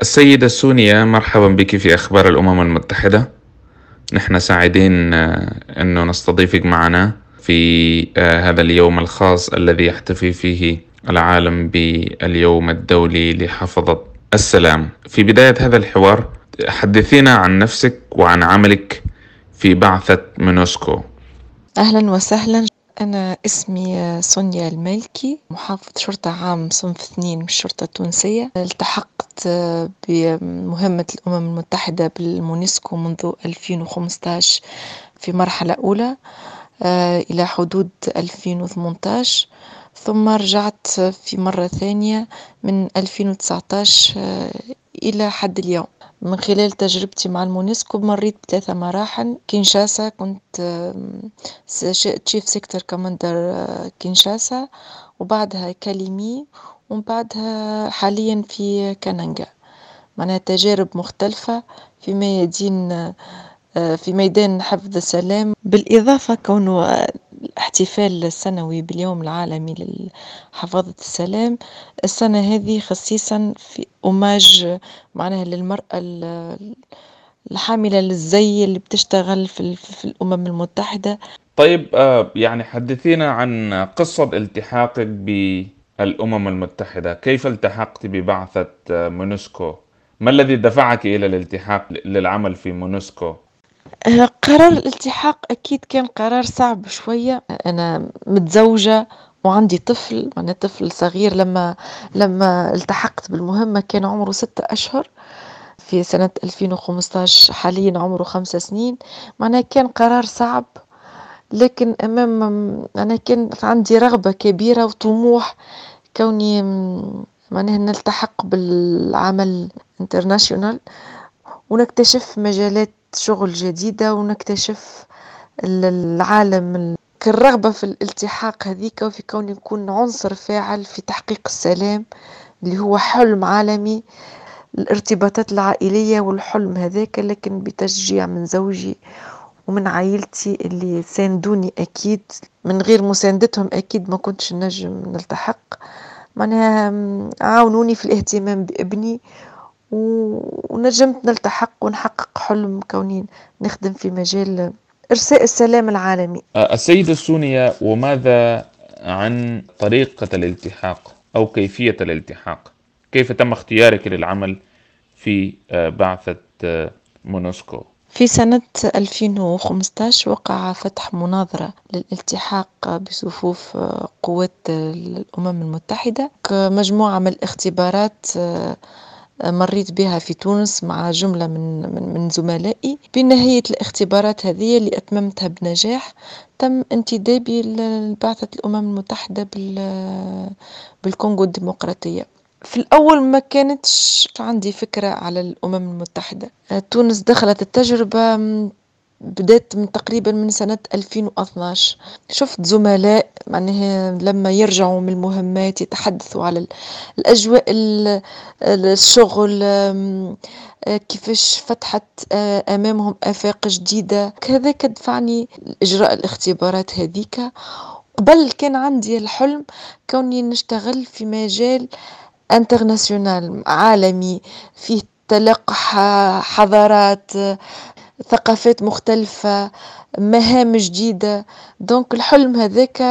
السيدة سونيا مرحبا بك في أخبار الأمم المتحدة. نحن سعيدين آه، أنه نستضيفك معنا في آه، هذا اليوم الخاص الذي يحتفي فيه العالم باليوم الدولي لحفظة السلام. في بداية هذا الحوار حدثينا عن نفسك وعن عملك في بعثة مونوسكو أهلا وسهلا. أنا اسمي سونيا المالكي محافظ شرطة عام صنف اثنين من الشرطة التونسية. التحقت بمهمة الأمم المتحدة بالمونسكو منذ 2015 في مرحلة أولى آه، إلى حدود 2018 ثم رجعت في مرة ثانية من 2019 آه، إلى حد اليوم. من خلال تجربتي مع المونسكو مريت بثلاثة مراحل. كينشاسا كنت chef secteur commandeur كينشاسا. وبعدها كاليمي ومن بعدها حاليا في كانانجا. معناها تجارب مختلفة في ميادين في ميدان حفظ السلام. بالإضافة كونه الاحتفال السنوي باليوم العالمي لحفاظة السلام السنة هذه خصيصا في أوماج معناها للمرأة الحاملة للزي اللي بتشتغل في, في الأمم المتحدة. طيب آه، يعني حدثينا عن قصة التحاقك بالأمم المتحدة. كيف التحقت ببعثة مونسكو؟ ما الذي دفعك إلى الالتحاق للعمل في مونسكو؟ آه، قرار الالتحاق أكيد كان قرار صعب شوية. أنا متزوجة وعندي طفل أنا طفل صغير. لما لما التحقت بالمهمة كان عمره ستة أشهر. في سنة 2015 حاليا عمره خمسة سنين. معناها كان قرار صعب. لكن أمام أنا كان عندي رغبة كبيرة وطموح كوني معناها نلتحق بالعمل انترناشونال ونكتشف مجالات شغل جديدة ونكتشف العالم كالرغبة في الالتحاق هذيك وفي كوني نكون عنصر فاعل في تحقيق السلام اللي هو حلم عالمي الارتباطات العائلية والحلم هذاك لكن بتشجيع من زوجي ومن عائلتي اللي ساندوني أكيد من غير مساندتهم أكيد ما كنتش نجم نلتحق. معناها عاونوني في الاهتمام بابني ونجمت نلتحق ونحقق حلم كوني نخدم في مجال إرساء السلام العالمي. السيدة السونية وماذا عن طريقة الالتحاق أو كيفية الالتحاق؟ كيف تم اختيارك للعمل في بعثة مونوسكو في سنة 2015 وقع فتح مناظرة للالتحاق بصفوف قوات الأمم المتحدة كمجموعة من الاختبارات مريت بها في تونس مع جملة من, من, من زملائي. بنهاية الاختبارات هذه اللي أتممتها بنجاح تم انتدابي لبعثة الأمم المتحدة بالكونغو الديمقراطية. في الأول ما كانتش عندي فكرة على الأمم المتحدة. تونس دخلت التجربة بدأت من تقريبا من سنة 2012 شفت زملاء معناها لما يرجعوا من المهمات يتحدثوا على الأجواء الشغل كيفاش فتحت أمامهم آفاق جديدة. كذاك دفعني إجراء الاختبارات هذيك. قبل كان عندي الحلم كوني نشتغل في مجال international عالمي فيه تلقح حضارات ثقافات مختلفة مهام جديدة. donc الحلم هذاك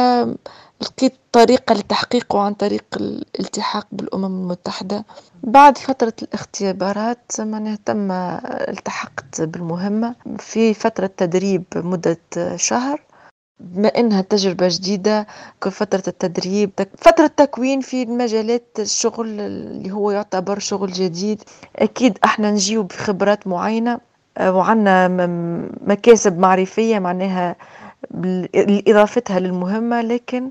لقيت طريقة لتحقيقه عن طريق الالتحاق بالأمم المتحدة. بعد فترة الاختبارات معناها تم التحقت بالمهمة. في فترة تدريب مدة شهر. بما إنها تجربة جديدة فترة التدريب فترة تكوين في مجالات الشغل اللي هو يعتبر شغل جديد. أكيد إحنا نجيو بخبرات معينة وعندنا مكاسب معرفية معناها لإضافتها للمهمة لكن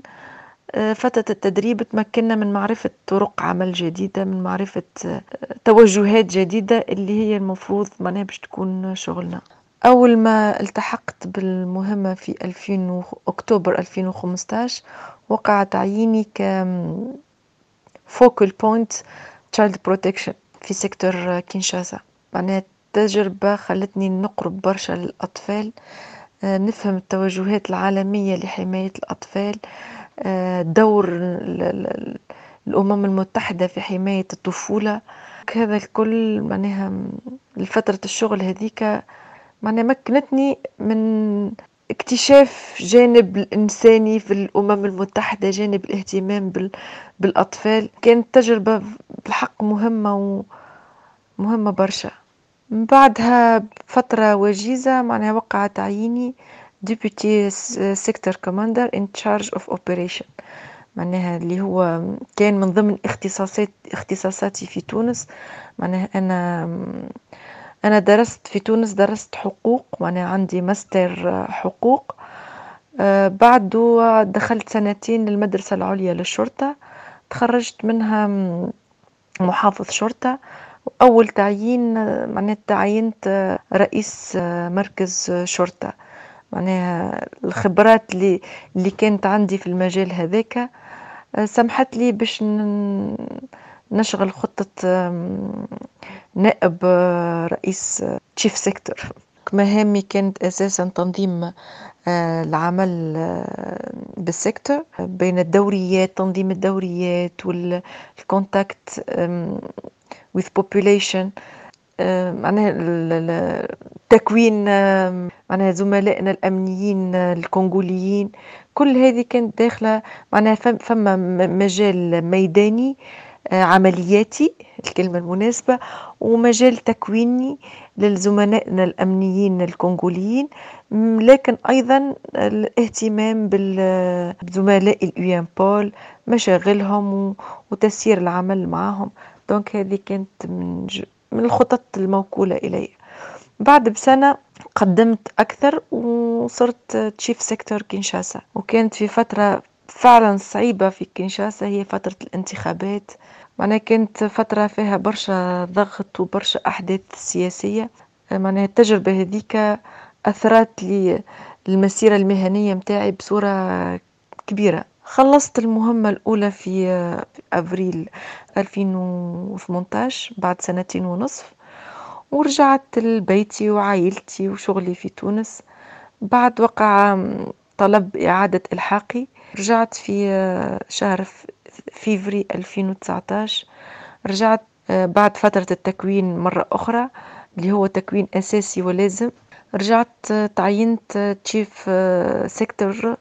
آه، فترة التدريب تمكننا من معرفة طرق عمل جديدة من معرفة آه، توجهات جديدة اللي هي المفروض معناها باش تكون شغلنا. أول ما التحقت بالمهمة في 2000 أكتوبر 2015 وقع تعييني ك focal point child protection في sector كينشاسا. معناها تجربة خلتني نقرب برشا للأطفال آه، نفهم التوجهات العالمية لحماية الأطفال آه، دور الأمم المتحدة في حماية الطفولة. هذا الكل معناها لفترة الشغل هذيك معناها مكنتني من اكتشاف جانب الإنساني في الأمم المتحدة جانب الاهتمام بالأطفال. كانت تجربة بالحق مهمة ومهمة برشا. من بعدها بفترة وجيزة معناها وقع تعييني deputy sector commander in charge of operation معناها اللي هو كان من ضمن اختصاصات اختصاصاتي في تونس. معناها أنا أنا درست في تونس درست حقوق معناها عندي ماستر حقوق. آه، بعده دخلت سنتين للمدرسة العليا للشرطة. تخرجت منها محافظ شرطة. أول تعيين معناها تعينت رئيس مركز شرطة. معناها الخبرات اللي اللي كانت عندي في المجال هذاك سمحت لي باش نشغل خطة نائب رئيس chief sector مهامي كانت أساسا تنظيم آه، العمل آه، بال sector. بين الدوريات تنظيم الدوريات وال contact with population. آه، معناها تكوين معناها زملائنا الأمنيين الكونغوليين. كل هذه كانت داخلة معناها فما مجال ميداني. عملياتي الكلمة المناسبة ومجال تكويني للزملائنا الأمنيين الكونغوليين لكن أيضا الاهتمام بزملاء اليو بول مشاغلهم وتسيير العمل معهم. donc هذه كانت من, من الخطط الموكولة إلي. بعد بسنة قدمت أكثر وصرت chief sector كينشاسا. وكانت في فترة فعلا صعيبة في كينشاسا هي فترة الانتخابات. معناها كانت فترة فيها برشا ضغط وبرشا أحداث سياسية. معناها التجربة هذيك أثرت لي المسيرة المهنية متاعي بصورة كبيرة. خلصت المهمة الأولى في أفريل 2018 بعد سنتين ونصف ورجعت لبيتي وعائلتي وشغلي في تونس. بعد وقع طلب إعادة إلحاقي. رجعت في شهر فيفري 2019 رجعت بعد فترة التكوين مرة أخرى اللي هو تكوين أساسي ولازم. رجعت تعينت chief sector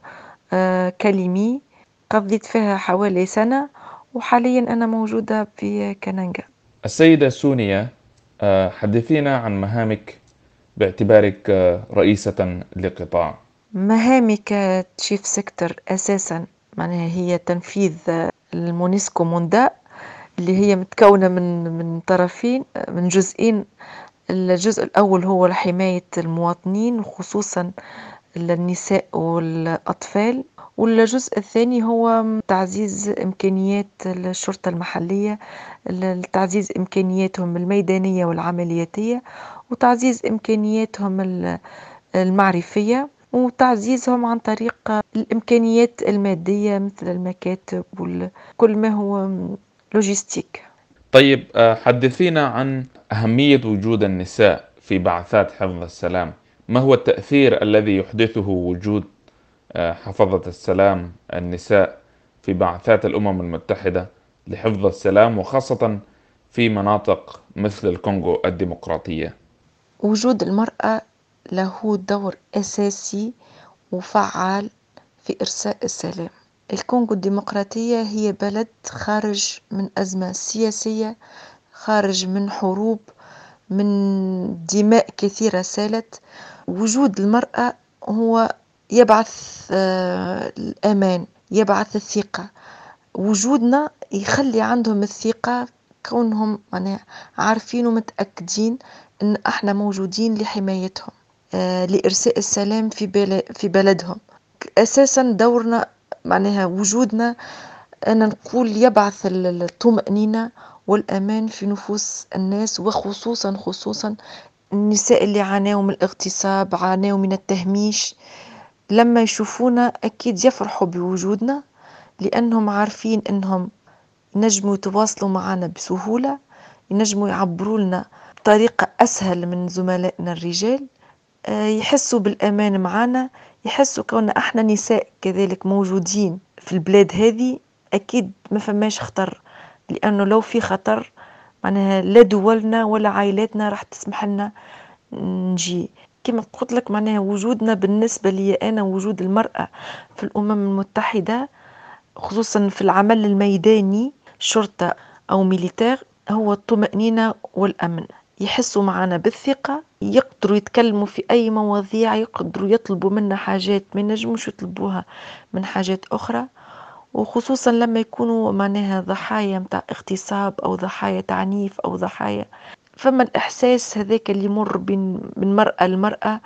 كليمي قضيت فيها حوالي سنة وحاليا أنا موجودة في كنانجا. السيدة سونيا آه، حدثينا عن مهامك باعتبارك آه، رئيسة لقطاع. مهامي ك chief sector أساسا معناها هي تنفيذ ال MONUSCO mandat اللي هي متكونة من من طرفين من جزئين. الجزء الأول هو حماية المواطنين وخصوصا النساء والأطفال. والجزء الثاني هو تعزيز إمكانيات الشرطة المحلية تعزيز إمكانياتهم الميدانية والعملياتية وتعزيز إمكانياتهم المعرفية. وتعزيزهم عن طريق الإمكانيات المادية مثل المكاتب وكل ما هو لوجيستيك طيب آه، حدثينا عن أهمية وجود النساء في بعثات حفظ السلام. ما هو التأثير الذي يحدثه وجود آه، حفظة السلام النساء في بعثات الأمم المتحدة لحفظ السلام وخاصة في مناطق مثل الكونغو الديمقراطية؟ وجود المرأة له دور أساسي وفعال في إرساء السلام. الكونغو الديمقراطية هي بلد خارج من أزمة سياسية خارج من حروب من دماء كثيرة سالت. وجود المرأة هو يبعث آه، الأمان يبعث الثقة. وجودنا يخلي عندهم الثقة كونهم عارفين ومتأكدين إن إحنا موجودين لحمايتهم. لإرساء السلام في في بلدهم. أساسا دورنا معناها وجودنا أنا نقول يبعث الطمأنينة والأمان في نفوس الناس وخصوصا خصوصا النساء اللي عانوا من الاغتصاب عانوا من التهميش. لما يشوفونا أكيد يفرحوا بوجودنا لأنهم عارفين أنهم ينجموا يتواصلوا معنا بسهولة ينجموا يعبروا لنا بطريقة أسهل من زملائنا الرجال. آه، يحسوا بالأمان معنا يحسوا كون أحنا نساء كذلك موجودين في البلاد هذه أكيد ما فماش خطر لأنه لو في خطر معناها لا دولنا ولا عائلاتنا راح تسمح لنا نجي. كما قلت لك معناها وجودنا بالنسبة لي أنا وجود المرأة في الأمم المتحدة خصوصا في العمل الميداني شرطة أو ميليتير هو الطمأنينة والأمن. يحسوا معنا بالثقة يقدروا يتكلموا في أي مواضيع يقدروا يطلبوا منا حاجات ما ينجموش يطلبوها من حاجات أخرى. وخصوصا لما يكونوا معناها ضحايا متاع اغتصاب أو ضحايا تعنيف أو ضحايا. فما الإحساس هذاك اللي يمر بين من مرأة لمرأة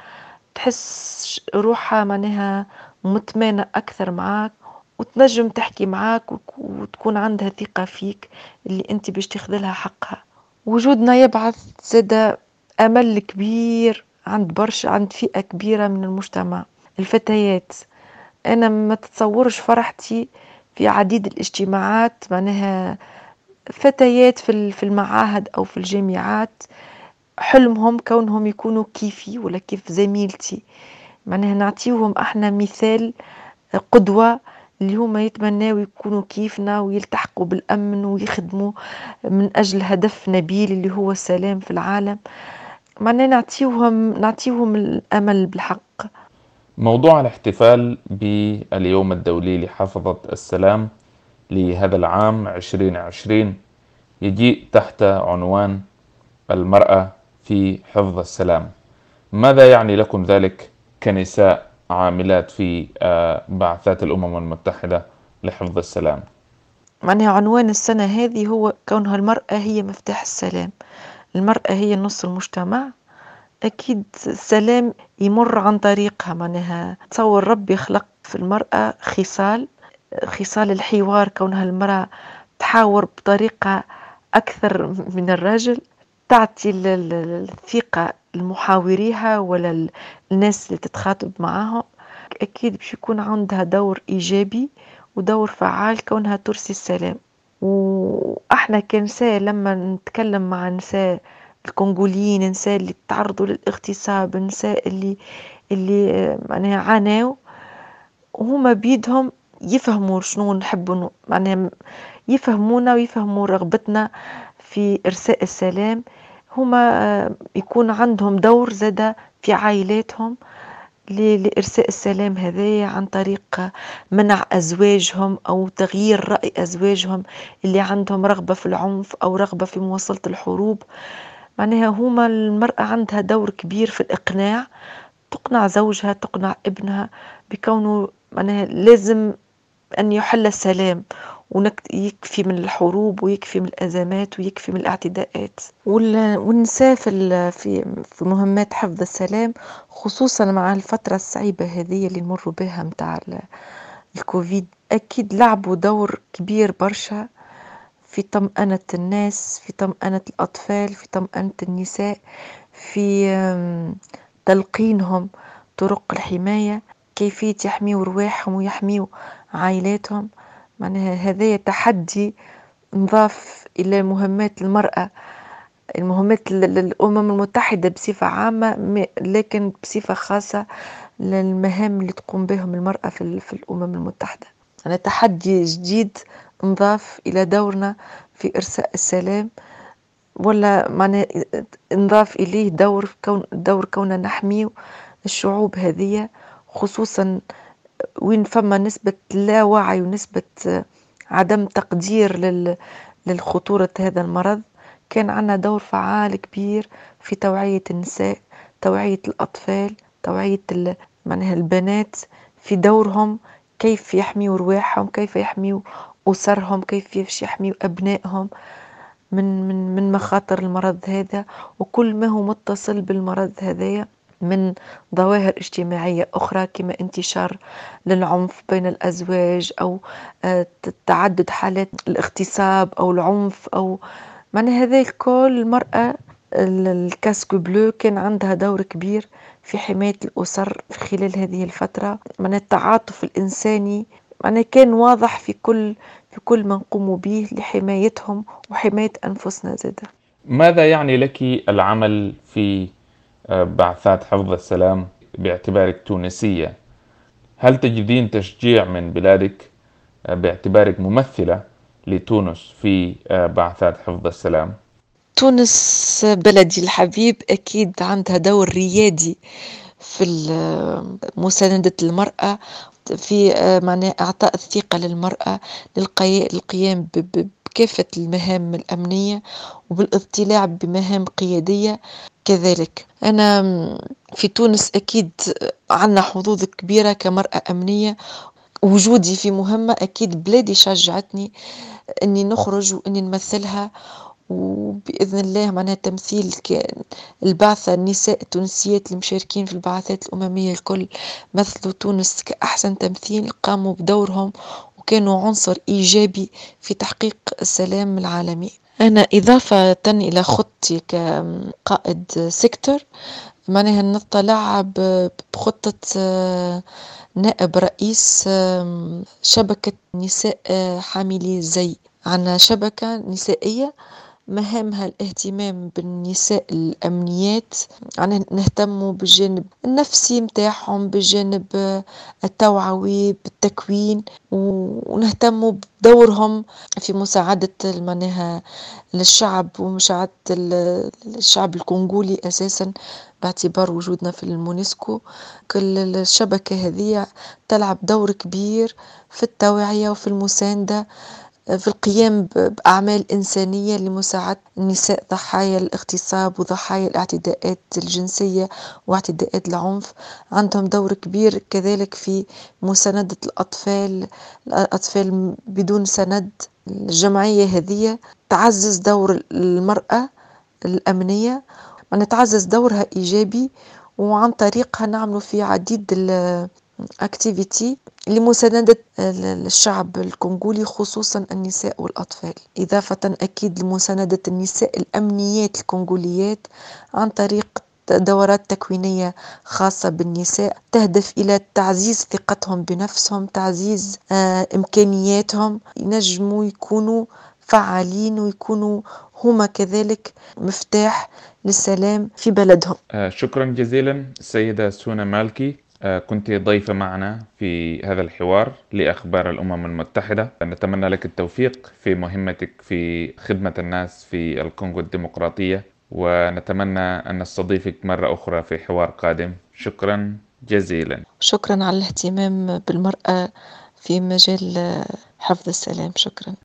تحس روحها معناها مطمئنة أكثر معاك وتنجم تحكي معاك وتكون عندها ثقة فيك اللي أنت باش تاخذلها حقها. وجودنا يبعث زادة أمل كبير عند برشا عند فئة كبيرة من المجتمع. الفتيات. أنا ما تتصورش فرحتي في عديد الاجتماعات معناها فتيات في المعاهد أو في الجامعات. حلمهم كونهم يكونوا كيفي ولا كيف زميلتي. معناها نعطيوهم أحنا مثال قدوة اللي هما يتمناو يكونوا كيفنا ويلتحقوا بالأمن ويخدموا من أجل هدف نبيل اللي هو السلام في العالم. معناها نعطيوهم نعطيوهم الأمل بالحق. موضوع الاحتفال باليوم الدولي لحافظة السلام لهذا العام 2020 يجيء تحت عنوان المرأة في حفظ السلام. ماذا يعني لكم ذلك كنساء؟ عاملات في آه، بعثات الأمم المتحدة لحفظ السلام. معناها عنوان السنة هذه هو كونها المرأة هي مفتاح السلام. المرأة هي نص المجتمع. أكيد السلام يمر عن طريقها معناها تصور ربي خلق في المرأة خصال خصال الحوار كونها المرأة تحاور بطريقة أكثر من الرجل تعطي الثقة لمحاوريها ولا الناس اللي تتخاطب معاهم أكيد باش يكون عندها دور إيجابي ودور فعال كونها ترسي السلام. وإحنا كنساء لما نتكلم مع نساء الكونغوليين نساء اللي تعرضوا للاغتصاب نساء اللي اللي معناها عانوا وهما بيدهم يفهموا شنو نحبوا معناها يفهمونا ويفهموا رغبتنا في إرساء السلام. هما يكون عندهم دور زادة في عائلاتهم لإرساء السلام هذايا عن طريق منع أزواجهم أو تغيير رأي أزواجهم اللي عندهم رغبة في العنف أو رغبة في مواصلة الحروب. معناها هما المرأة عندها دور كبير في الإقناع. تقنع زوجها تقنع ابنها بكونه معناها لازم أن يحل السلام. ويكفي من الحروب ويكفي من الأزمات ويكفي من الاعتداءات. والنساء في في مهمات حفظ السلام خصوصا مع الفترة الصعيبة هذه اللي نمر بها متاع الكوفيد. أكيد لعبوا دور كبير برشا في طمأنة الناس في طمأنة الأطفال في طمأنة النساء في تلقينهم طرق الحماية كيفية يحميوا رواحهم ويحميوا عائلاتهم. معناها هذايا تحدي نضاف إلى مهمات المرأة. المهمات للأمم المتحدة بصفة عامة لكن بصفة خاصة للمهام اللي تقوم بهم المرأة في, في الأمم المتحدة. أنا تحدي جديد نضاف إلى دورنا في إرساء السلام ولا معناها نضاف إليه دور كون دور كوننا نحمي الشعوب هذه خصوصا وين فما نسبة لا وعي ونسبة عدم تقدير للخطورة هذا المرض كان عنا دور فعال كبير في توعية النساء توعية الأطفال توعية معناها البنات في دورهم كيف يحميوا رواحهم كيف يحميوا أسرهم كيف يحميوا أبنائهم من من من مخاطر المرض هذا وكل ما هو متصل بالمرض هذايا. من ظواهر اجتماعية أخرى كما انتشار للعنف بين الأزواج أو آه، تعدد حالات الاغتصاب أو العنف أو معنى هذا الكل المرأة الكاسكو بلو كان عندها دور كبير في حماية الأسر خلال هذه الفترة. من التعاطف الإنساني معنى كان واضح في كل في كل ما نقوم به لحمايتهم وحماية أنفسنا زادة. ماذا يعني لك العمل في بعثات حفظ السلام باعتبارك تونسية هل تجدين تشجيع من بلادك باعتبارك ممثلة لتونس في بعثات حفظ السلام؟ تونس بلدي الحبيب أكيد عندها دور ريادي في مساندة المرأة في معناه إعطاء الثقة للمرأة للقيام بكافة المهام الأمنية وبالاطلاع بمهام قيادية كذلك. أنا في تونس أكيد عنا حظوظ كبيرة كمرأة أمنية. وجودي في مهمة أكيد بلادي شجعتني إني نخرج وإني نمثلها. وبإذن الله معناها تمثيل البعثة النساء التونسيات المشاركين في البعثات الأممية الكل مثلوا تونس كأحسن تمثيل قاموا بدورهم. وكانوا عنصر إيجابي في تحقيق السلام العالمي. أنا إضافة إلى خطتي كقائد سيكتور معناها نطلع بخطة نائب رئيس شبكة نساء حاملي الزي عنا شبكة نسائية مهامها الاهتمام بالنساء الأمنيات. يعني نهتموا بالجانب النفسي متاعهم بالجانب التوعوي بالتكوين ونهتموا بدورهم في مساعدة معناها للشعب ومساعدة الشعب الكونغولي أساسا باعتبار وجودنا في المونسكو. كل الشبكة هذه تلعب دور كبير في التوعية وفي المساندة. في القيام بأعمال إنسانية لمساعدة النساء ضحايا الاغتصاب وضحايا الاعتداءات الجنسية واعتداءات العنف. عندهم دور كبير كذلك في مساندة الأطفال الأطفال بدون سند. الجمعية هذه تعزز دور المرأة الأمنية ونتعزز دورها إيجابي. وعن طريقها نعملوا في عديد الأكتيفيتي لمساندة الشعب الكونغولي خصوصا النساء والأطفال. إضافة أكيد لمساندة النساء الأمنيات الكونغوليات عن طريق دورات تكوينية خاصة بالنساء تهدف إلى تعزيز ثقتهم بنفسهم تعزيز آه، إمكانياتهم. ينجموا يكونوا فعالين ويكونوا هما كذلك مفتاح للسلام في بلدهم. آه، شكرا جزيلا السيدة سونا مالكي. كنت ضيفة معنا في هذا الحوار لأخبار الأمم المتحدة. نتمنى لك التوفيق في مهمتك في خدمة الناس في الكونغو الديمقراطية ونتمنى أن نستضيفك مرة أخرى في حوار قادم. شكرا جزيلا. شكرا على الاهتمام بالمرأة في مجال حفظ السلام. شكرا.